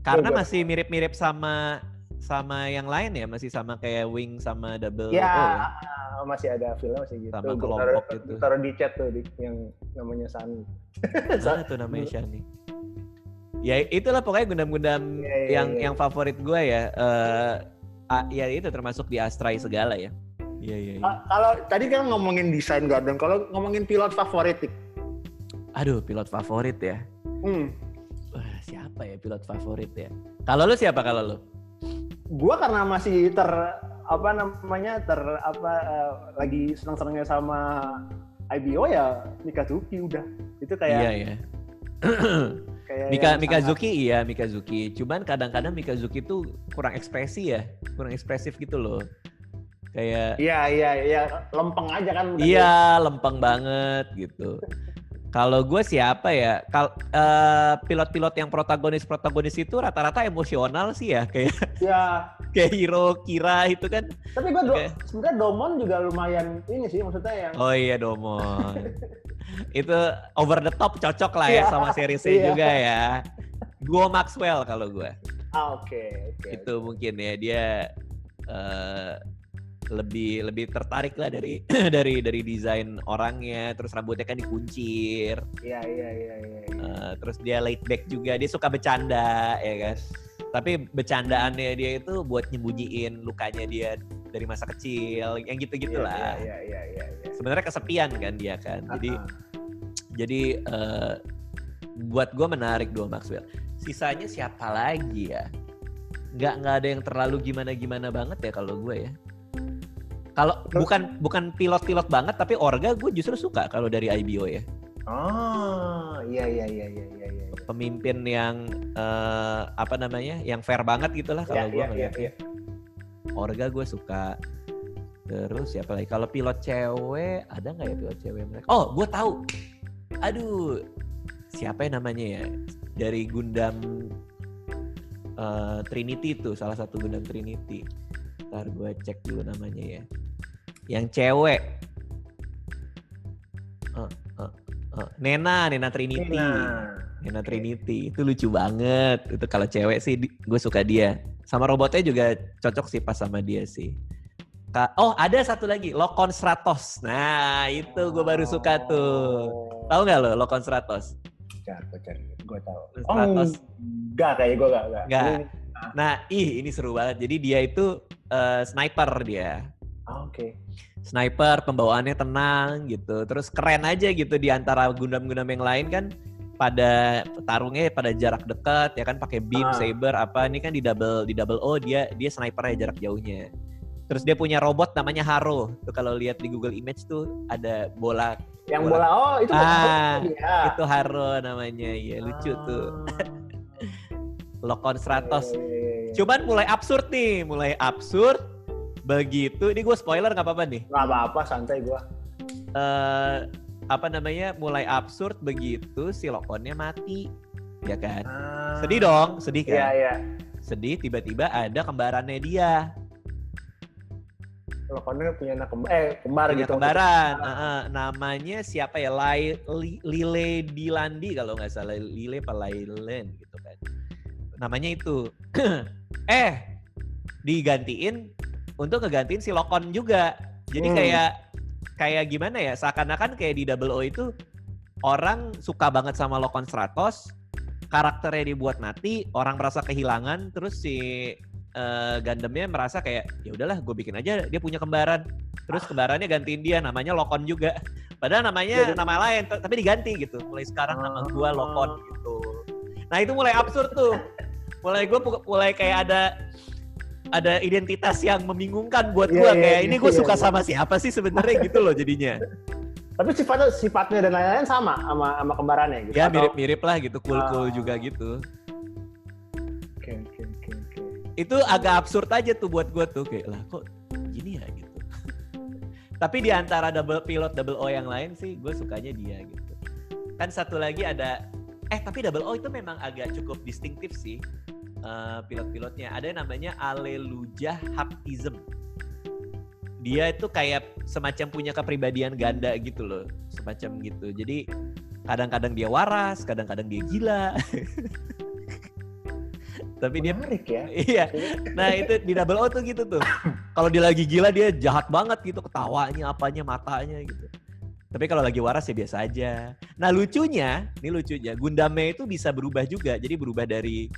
karena masih mirip-mirip sama sama yang lain ya, masih sama kayak Wing sama Double ya, O ya. masih ada film masih gitu. Sama kelompok taruh, gitu. Taruh di chat tuh di, yang namanya Sunny. Mana tuh namanya Shani? Ya itulah pokoknya Gundam-Gundam ya, ya, yang ya. yang favorit gue ya. Uh, ya itu termasuk di Astray segala ya. Iya iya. iya. Kalau tadi kan ngomongin desain garden, kalau ngomongin pilot favorit, aduh pilot favorit ya. Hmm. Wah, siapa ya pilot favorit ya? Kalau lu siapa kalau lu? Gua karena masih ter apa namanya ter apa uh, lagi senang-senangnya sama IBO ya Mikazuki udah itu kayak iya, iya. Kayak Mika Mikazuki sangat... iya Mikazuki. Cuman kadang-kadang Mikazuki tuh kurang ekspresi ya, kurang ekspresif gitu loh. Kayak Iya iya iya lempeng aja kan. Iya, lempeng banget gitu. Kalau gue siapa ya? Kal uh, pilot-pilot yang protagonis-protagonis itu rata-rata emosional sih ya, kayak ya. kayak Hiro Kira itu kan. Tapi gue okay. sebenarnya Domon juga lumayan ini sih maksudnya yang. Oh iya Domon. itu over the top cocok lah ya yeah. sama series yeah. juga ya. Gue Maxwell kalau gue. Ah oke. Okay, okay, itu okay. mungkin ya dia uh, lebih lebih tertarik lah dari dari dari desain orangnya. Terus rambutnya kan dikuncir. Iya iya iya iya uh, terus dia laid back juga. Dia suka bercanda ya kan tapi bercandaannya dia itu buat nyembunyiin lukanya dia dari masa kecil. Yang gitu gitulah iya iya iya, iya, iya. sebenarnya kesepian kan dia kan. Jadi uh -huh jadi uh, buat gue menarik dua Maxwell. Sisanya siapa lagi ya? Nggak nggak ada yang terlalu gimana gimana banget ya kalau gue ya. Kalau bukan bukan pilot-pilot banget tapi Orga gue justru suka kalau dari IBO ya. Oh iya iya iya iya iya. iya. Pemimpin yang uh, apa namanya yang fair banget gitulah kalau ya, gue ya. Ya, ya. Orga gue suka. Terus siapa lagi? Kalau pilot cewek ada nggak ya pilot cewek mereka? Oh, gue tahu aduh siapa ya namanya ya dari Gundam uh, Trinity itu salah satu Gundam Trinity ntar gue cek dulu namanya ya yang cewek Oh, Nena, Nena Trinity. Nena. Nena Trinity. Itu lucu banget. Itu kalau cewek sih gue suka dia. Sama robotnya juga cocok sih pas sama dia sih. Oh ada satu lagi, Lokon Stratos. Nah itu gue baru suka tuh. Oh. Tahu nggak lo Lokon Stratos? Cari, gue cari, gue tahu. Stratos. Oh, enggak kayaknya gue enggak. Enggak. Nah ih ini seru banget. Jadi dia itu uh, sniper dia. Oh, Oke. Okay. Sniper, pembawaannya tenang gitu. Terus keren aja gitu di antara gundam-gundam yang lain kan pada tarungnya pada jarak dekat ya kan pakai beam, ah. saber apa ini kan di double di double O dia dia snipernya jarak jauhnya. Terus dia punya robot namanya Haro. Tuh kalau lihat di Google Image tuh ada bola. Yang bola, bola oh itu ah, ya. Itu Haro namanya. Ya lucu ah. tuh. Lokon Stratos. Yeah, yeah. Cuman mulai absurd nih, mulai absurd. Begitu, ini gue spoiler nggak apa-apa nih? Nggak apa-apa, santai gue. Uh, apa namanya mulai absurd begitu si Lokonnya mati ya kan ah. sedih dong sedih kan iya, iya. sedih tiba-tiba ada kembarannya dia Lokonnya punya anak kembar, eh kembar punya gitu kembaran uh, uh, namanya siapa ya Lai, Li, Lile Dilandi kalau nggak salah Lile apa Lailen gitu kan namanya itu. Eh digantiin untuk ngegantiin si Lokon juga. Jadi hmm. kayak kayak gimana ya seakan-akan kayak di Double O itu orang suka banget sama Lokon Stratos karakternya dibuat mati orang merasa kehilangan terus si uh, Gundamnya merasa kayak ya udahlah gue bikin aja dia punya kembaran. Terus kembarannya gantiin dia namanya Lokon juga. Padahal namanya Jadi, nama lain tapi diganti gitu. Mulai sekarang nama gue Lokon gitu. Nah itu mulai absurd tuh mulai gue mulai kayak ada ada identitas yang membingungkan buat yeah, gue yeah, kayak yeah, ini gue yeah, suka yeah. sama siapa sih sebenarnya gitu loh jadinya. Tapi sifatnya sifatnya dan lain-lain sama sama sama kembarannya gitu. Ya mirip-mirip lah gitu, cool-cool uh, juga gitu. Oke oke oke oke. Itu agak absurd aja tuh buat gue tuh kayak lah kok gini ya gitu. Tapi di antara double pilot double O yang lain sih gue sukanya dia gitu. Kan satu lagi ada eh tapi double O itu memang agak cukup distintif sih uh, pilot-pilotnya. Ada yang namanya Aleluja Haptism. Dia itu kayak semacam punya kepribadian ganda gitu loh, semacam gitu. Jadi kadang-kadang dia waras, kadang-kadang dia gila. Tapi Menarik dia ya. Iya. Nah, itu di double O tuh gitu tuh. Kalau dia lagi gila dia jahat banget gitu ketawanya, apanya, matanya gitu. Tapi kalau lagi waras ya biasa aja. Nah lucunya, ini lucunya, Gundame itu bisa berubah juga. Jadi berubah dari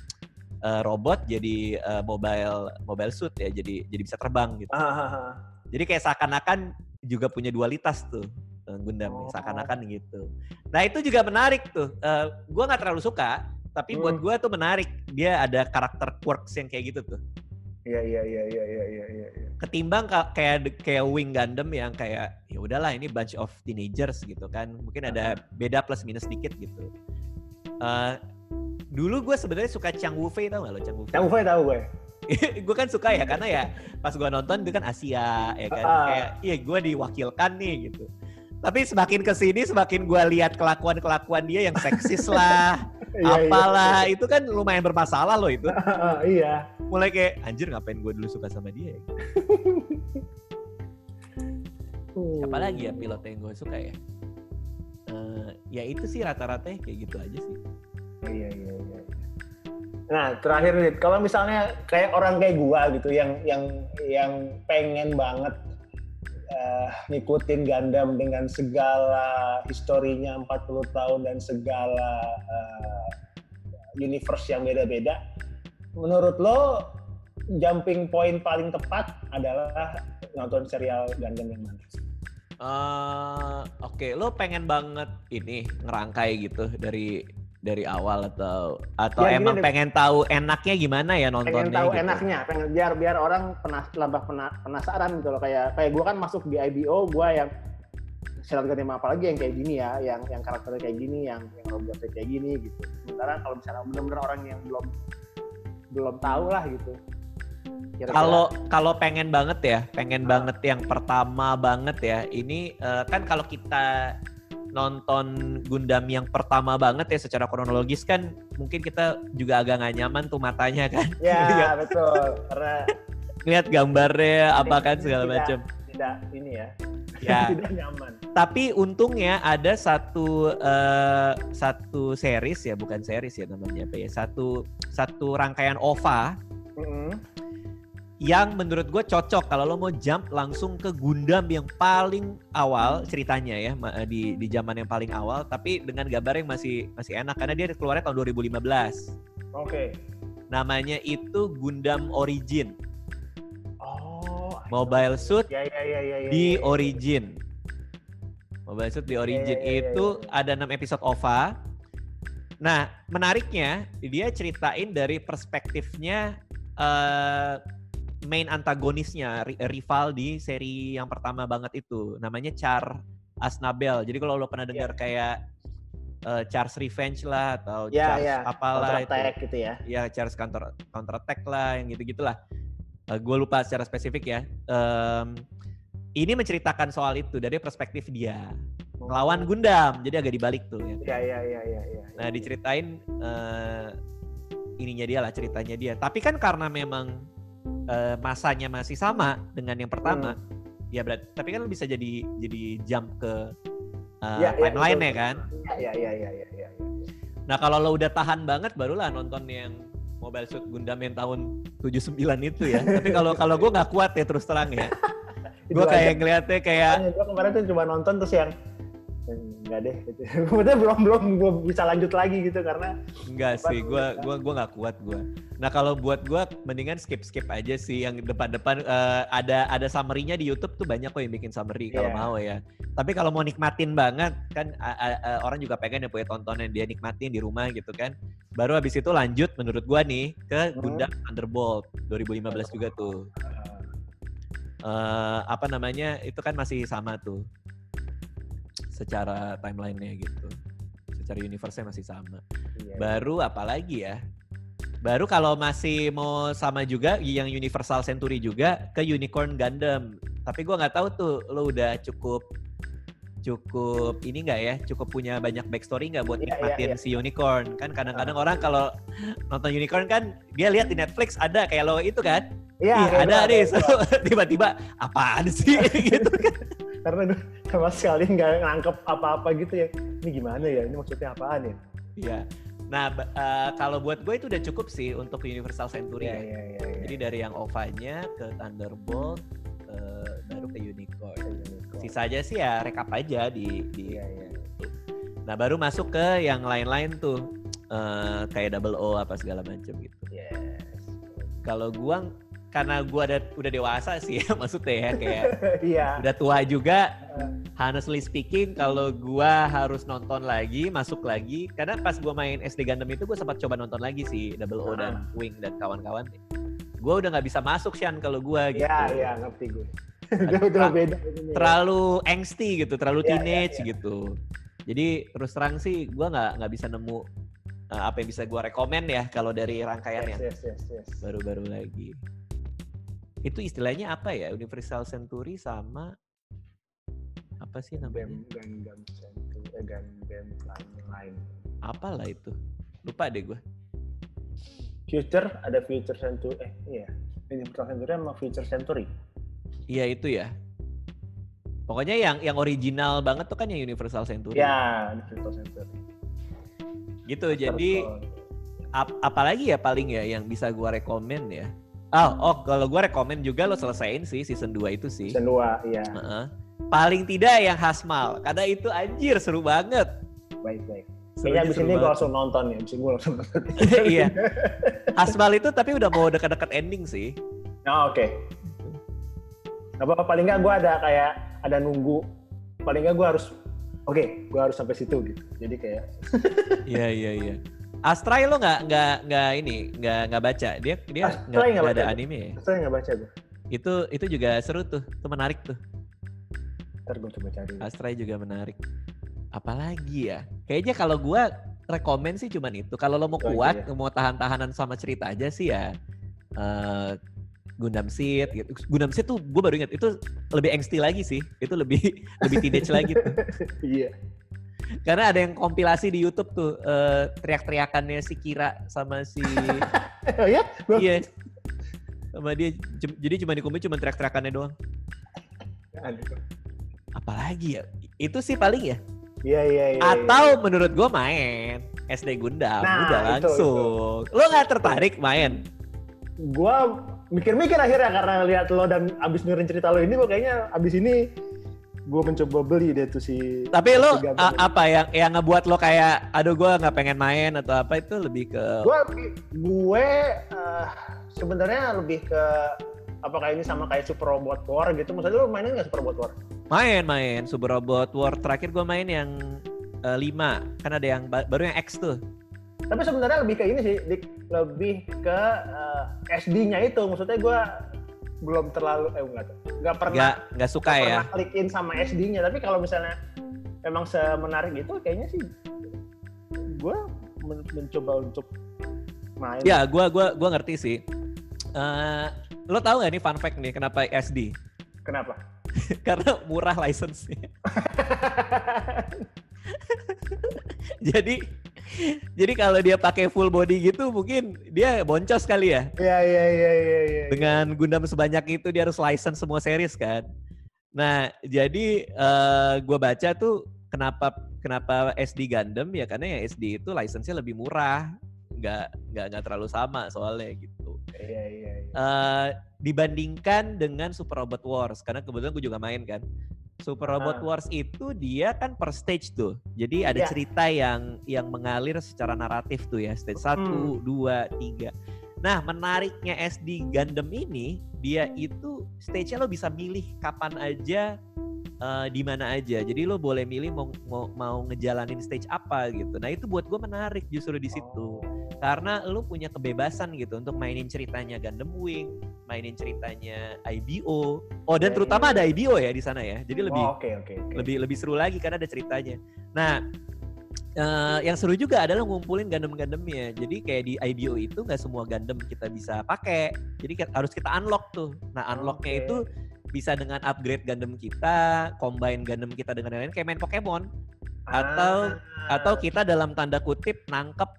uh, robot jadi uh, mobile mobile suit ya jadi jadi bisa terbang gitu. Ah, jadi kayak seakan-akan juga punya dualitas tuh uh, Gundam oh. seakan-akan gitu. Nah itu juga menarik tuh. Uh, gue nggak terlalu suka, tapi hmm. buat gue tuh menarik. Dia ada karakter quirks yang kayak gitu tuh. Iya iya iya iya iya iya iya. Ya. Ketimbang kayak kayak Wing Gundam yang kayak ya udahlah ini bunch of teenagers gitu kan. Mungkin ada beda plus minus dikit gitu. Uh, dulu gue sebenarnya suka Chang Wu Fei tau gak lo Chang Wu Fei? Chang Wu Fei tau gue. gue kan suka ya karena ya pas gue nonton gue kan Asia ya kan uh. kayak iya gue diwakilkan nih gitu. Tapi semakin ke sini semakin gue lihat kelakuan kelakuan dia yang seksis lah, iya, iya. apalah iya, itu kan lumayan bermasalah loh itu. Uh, iya. Mulai kayak anjir ngapain gue dulu suka sama dia. Ya? Siapa lagi ya pilot yang gue suka ya? Uh, ya itu sih rata-rata kayak gitu aja sih. Iya iya iya. Nah terakhir nih, kalau misalnya kayak orang kayak gua gitu yang yang yang pengen banget uh, ngikutin Gundam dengan segala historinya 40 tahun dan segala uh, universe yang beda-beda. Menurut lo jumping point paling tepat adalah nonton serial Gundam yang mana? Uh, Oke, okay. lo pengen banget ini ngerangkai gitu dari dari awal atau atau ya, emang gini, pengen tahu enaknya gimana ya nontonnya pengen tahu gitu. enaknya pengen biar biar orang penas lebih penasaran gitu loh. Kayak kayak gue kan masuk di IBO gue yang silat ganti apa lagi yang kayak gini ya yang yang karakternya kayak gini yang yang robotnya kayak gini gitu. Sementara kalau misalnya benar-benar orang yang belum belum tahu lah gitu. Kalau kalau pengen banget ya pengen nah. banget yang pertama banget ya ini uh, kan kalau kita nonton Gundam yang pertama banget ya secara kronologis kan mungkin kita juga agak nggak nyaman tuh matanya kan. Ya betul karena lihat gambarnya apa kan segala macam. Tidak ini ya. ya. tidak nyaman. Tapi untungnya ada satu uh, satu series ya, bukan series ya namanya apa ya, satu satu rangkaian OVA mm -hmm. Yang menurut gue cocok kalau lo mau jump langsung ke Gundam yang paling awal ceritanya ya eh, di di zaman yang paling awal, tapi dengan gambar yang masih masih enak karena dia keluarnya tahun 2015. Oke. Okay. Namanya itu Gundam Origin. Mobile Suit ya, ya, ya, ya, ya, di ya, ya. Origin. Mobile Suit di Origin ya, ya, ya, itu ya, ya. ada 6 episode OVA. Nah, menariknya dia ceritain dari perspektifnya uh, main antagonisnya rival di seri yang pertama banget itu. Namanya Char Asnabel. Jadi kalau lo pernah dengar yeah. kayak uh, Charles Revenge lah atau yeah, Charles yeah. apalah counter attack gitu ya. Ya, Charles counter counter attack lah yang gitu-gitulah uh, eh, gue lupa secara spesifik ya. Um, ini menceritakan soal itu dari perspektif dia melawan Gundam, jadi agak dibalik tuh ya. Iya iya iya iya. Nah diceritain uh, ininya dia lah ceritanya dia. Tapi kan karena memang uh, masanya masih sama dengan yang pertama, hmm. ya berarti. Tapi kan bisa jadi jadi jump ke uh, ya, timeline ya, ya kan? Iya iya iya iya. Ya, ya. Nah kalau lo udah tahan banget, barulah nonton yang Mobile Suit Gundam yang tahun 79 itu ya. Tapi kalau kalau gue nggak kuat ya terus terang ya. gue kayak ngeliatnya kayak. Gue kemarin tuh cuma nonton terus yang enggak deh gitu. Kemudian belum belum gue bisa lanjut lagi gitu karena enggak sih, gue gue gue nggak kuat gue. Nah kalau buat gue mendingan skip skip aja sih yang depan-depan uh, ada ada summary-nya di YouTube tuh banyak kok yang bikin summary yeah. kalau mau ya. Tapi kalau mau nikmatin banget kan uh, uh, orang juga pengen ya punya tontonan dia nikmatin di rumah gitu kan. Baru habis itu lanjut menurut gue nih ke hmm. Gundam Thunderbolt 2015 juga tuh. Uh, apa namanya itu kan masih sama tuh secara timelinenya gitu. Secara universe-nya masih sama. Iya, iya. baru apalagi ya? Baru kalau masih mau sama juga yang Universal Century juga ke Unicorn Gundam. Tapi gue nggak tahu tuh lo udah cukup cukup ini nggak ya? Cukup punya banyak backstory nggak buat yeah, iya, nikmatin yeah, yeah. si unicorn? Kan kadang-kadang uh. orang kalau nonton unicorn kan dia lihat di Netflix ada kayak lo itu kan? Iya yeah, ada nih. tiba-tiba apaan sih? Gitu kan. Karena sama sekali nggak nangkep apa-apa gitu ya. Ini gimana ya? Ini maksudnya apaan ya? Iya. Nah uh, kalau buat gue itu udah cukup sih untuk Universal Century yeah, ya, ya. Yeah, yeah, jadi dari yang OVA-nya ke Thunderbolt uh, baru ke Unicorn. Sisanya sih ya rekap aja di di yeah, yeah. nah baru masuk ke yang lain-lain tuh uh, kayak Double O apa segala macam gitu yes. kalau gua karena gue ada udah dewasa sih ya maksudnya ya kayak yeah. udah tua juga honestly speaking kalau gue harus nonton lagi masuk lagi karena pas gue main SD Gundam itu gue sempat coba nonton lagi sih Double O dan ah. Wing dan kawan-kawan gue udah nggak bisa masuk sih kalau gue gitu ya yeah, ya ngerti gue udah beda ya. terlalu angsty gitu terlalu yeah, ya, teenage yeah, yeah. gitu. Jadi terus terang sih gue nggak nggak bisa nemu uh, apa yang bisa gue rekomend ya kalau dari rangkaian yes, yes, yes, yes. baru-baru lagi. Itu istilahnya apa ya? Universal Century sama apa sih namanya? Gundam Century eh, Gundam lain apalah itu? Lupa deh gue Future ada Future Century eh iya. Universal Century sama Future Century iya itu ya pokoknya yang yang original banget tuh kan yang Universal Century ya Universal Century gitu jadi ap apalagi ya paling ya yang bisa gue rekomend ya Oh, oh kalau gue rekomend juga lo selesaiin sih season 2 itu sih. Season 2, iya. Uh -huh. Paling tidak yang Hasmal, karena itu anjir seru banget. Baik, baik. Kayaknya abis ini gue langsung nonton ya, abis ini gue langsung nonton. iya. Hasmal itu tapi udah mau dekat-dekat ending sih. Oh, oke. Okay. Gak apa-apa, paling nggak gue ada kayak, ada nunggu. Paling nggak gue harus, oke, okay, gue harus sampai situ gitu. Jadi kayak... Iya, iya, iya. Astray lo nggak nggak nggak ini nggak nggak baca dia dia nggak ada anime ya? Astray nggak baca gue. Itu itu juga seru tuh, itu menarik tuh. Ntar gue coba cari. Astray juga menarik. Apalagi ya? Kayaknya kalau gue rekomend sih cuman itu. Kalau lo mau oh, kuat, iya. mau tahan-tahanan sama cerita aja sih ya. Uh, Gundam Seed gitu. Gundam Seed tuh gue baru ingat itu lebih angsty lagi sih. Itu lebih lebih teenage lagi tuh. Iya. Karena ada yang kompilasi di YouTube tuh uh, teriak-teriakannya si Kira sama si Oh ya? Iya. Sama dia jadi cuma di komik cuma teriak-teriakannya doang. apalagi ya itu sih paling ya Iya iya iya. Atau iya. menurut gue main SD Gundam nah, udah langsung. Itu, itu. Lo nggak tertarik main? Gue mikir-mikir akhirnya karena lihat lo dan abis dengerin cerita lo ini gue kayaknya abis ini gue mencoba beli deh tuh si tapi lo apa yang yang ngebuat lo kayak aduh gue nggak pengen main atau apa itu lebih ke gue gue uh, sebenarnya lebih ke apa kayak ini sama kayak Super Robot War gitu maksudnya lo mainin nggak Super Robot War Main, main. Super Robot War terakhir gue main yang uh, eh, 5. Kan ada yang baru yang X tuh. Tapi sebenarnya lebih ke ini sih, lebih ke uh, eh, SD-nya itu. Maksudnya gue belum terlalu eh enggak enggak pernah enggak, enggak suka gak ya. Pernah klik in sama SD-nya, tapi kalau misalnya memang semenarik itu kayaknya sih gue men mencoba untuk main. Ya, gue gua gua ngerti sih. Uh, lo tau gak nih fun fact nih kenapa SD? Kenapa? karena murah license-nya. jadi jadi kalau dia pakai full body gitu mungkin dia boncos kali ya. Iya iya iya iya iya. Dengan Gundam sebanyak itu dia harus license semua series kan. Nah, jadi uh, eh, gue baca tuh kenapa kenapa SD Gundam ya karena ya SD itu license-nya lebih murah. Nggak nggak nggak terlalu sama soalnya gitu. Iya iya. iya. Uh, dibandingkan dengan Super Robot Wars karena kebetulan gue juga main kan. Super Robot. Wars itu dia kan per stage tuh. Jadi ada yeah. cerita yang yang mengalir secara naratif tuh ya. Stage 1, hmm. 2, 3. Nah, menariknya SD Gundam ini dia itu stage-nya lo bisa milih kapan aja uh, di mana aja. Jadi lo boleh milih mau mau mau ngejalanin stage apa gitu. Nah, itu buat gue menarik justru di situ. Oh karena lu punya kebebasan gitu untuk mainin ceritanya Gundam Wing, mainin ceritanya IBO. Oh dan terutama ada IBO ya di sana ya. Jadi lebih oh, okay, okay, okay. lebih lebih seru lagi karena ada ceritanya. Nah, uh, yang seru juga adalah ngumpulin Gundam-Gundamnya. Jadi kayak di IBO itu nggak semua Gundam kita bisa pakai. Jadi harus kita unlock tuh. Nah, unlocknya okay. itu bisa dengan upgrade Gundam kita, combine Gundam kita dengan lain-lain kayak main Pokemon. Atau ah. atau kita dalam tanda kutip nangkep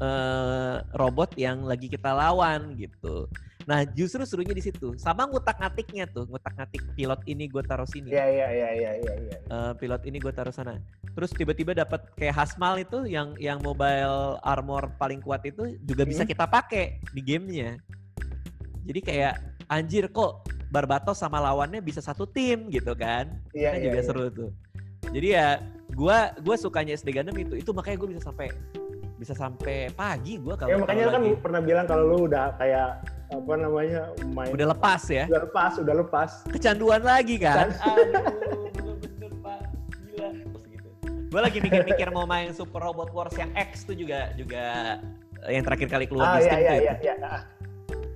uh, robot yang lagi kita lawan gitu. Nah justru serunya di situ. Sama ngutak ngatiknya tuh, ngutak ngatik pilot ini gue taruh sini. Iya iya iya iya iya. Ya. Uh, pilot ini gue taruh sana. Terus tiba-tiba dapat kayak Hasmal itu yang yang mobile armor paling kuat itu juga hmm. bisa kita pakai di gamenya. Jadi kayak anjir kok Barbatos sama lawannya bisa satu tim gitu kan? Iya. Kan iya, juga iya. seru tuh. Jadi ya gue gue sukanya SD Gundam itu itu makanya gue bisa sampai bisa sampai pagi gue kalau ya makanya kan lagi. pernah bilang kalau lu udah kayak apa namanya main udah lepas ya? Udah lepas udah lepas. Kecanduan lagi kan? Aduh bener-bener pak. Gila gitu. gue lagi mikir-mikir mau main Super Robot Wars yang X tuh juga juga yang terakhir kali keluar ah, di Steam iya, iya, iya, iya.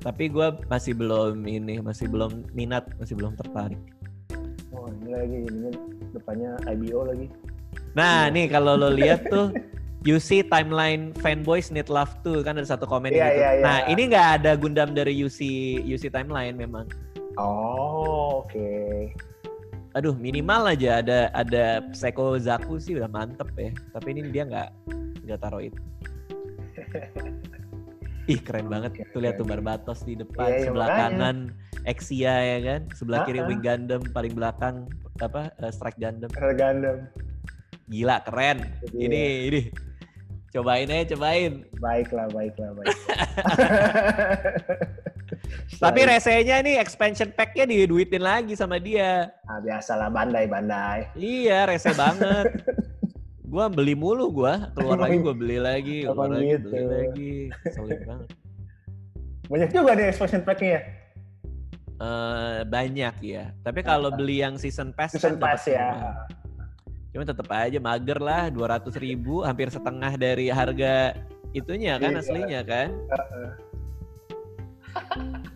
tapi gue masih belum ini masih belum minat masih belum tertarik. Oh ini lagi ini depannya IBO lagi. Nah nih kalau lo lihat tuh You see timeline fanboys need love too kan ada satu komen yeah, gitu. Yeah, yeah. Nah ini nggak ada Gundam dari UC UC timeline memang. Oh oke. Okay. Aduh minimal aja ada ada Seko Zaku sih udah mantep ya. Tapi ini dia nggak nggak taruh itu. Ih keren banget. Tuh lihat tuh Barbatos di depan, yeah, iya, sebelah yeah, kanan Exia ya kan, sebelah kiri Wing Gundam, paling belakang apa uh, Strike Gundam. Strike Gundam. Gila keren. Ini ini Cobain aja, cobain. Baiklah, baiklah, baik. Tapi resenya nih expansion pack-nya diduitin lagi sama dia. Nah, biasalah bandai-bandai. Iya, rese banget. gua beli mulu gua, keluar lagi gua beli lagi, keluar lagi gitu. beli lagi. Sulit banget. Banyak juga nih expansion pack-nya. Uh, banyak ya. Tapi kalau beli yang season pass season kan pass ya. Semua. Cuma tetap aja mager lah, dua ratus ribu, hampir setengah dari harga itunya kan iya. aslinya kan.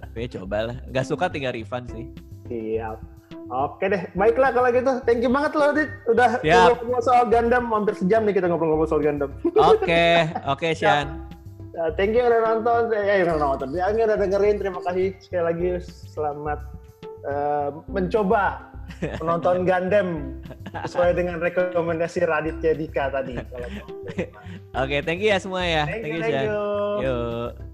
Tapi coba lah, nggak suka tinggal refund sih. Siap. Oke deh, baiklah kalau gitu. Thank you banget loh, Dit. Udah ngobrol soal Gundam, hampir sejam nih kita ngobrol-ngobrol soal Gundam. Oke, okay. oke okay, Sean. Ya, thank you udah nonton, eh udah nonton. Ya, udah dengerin. Terima kasih sekali lagi. Selamat uh, mencoba penonton Gundam sesuai dengan rekomendasi Raditya Dika tadi. Oke, okay, thank you ya semua ya. Thank, thank you, thank you. Yuk.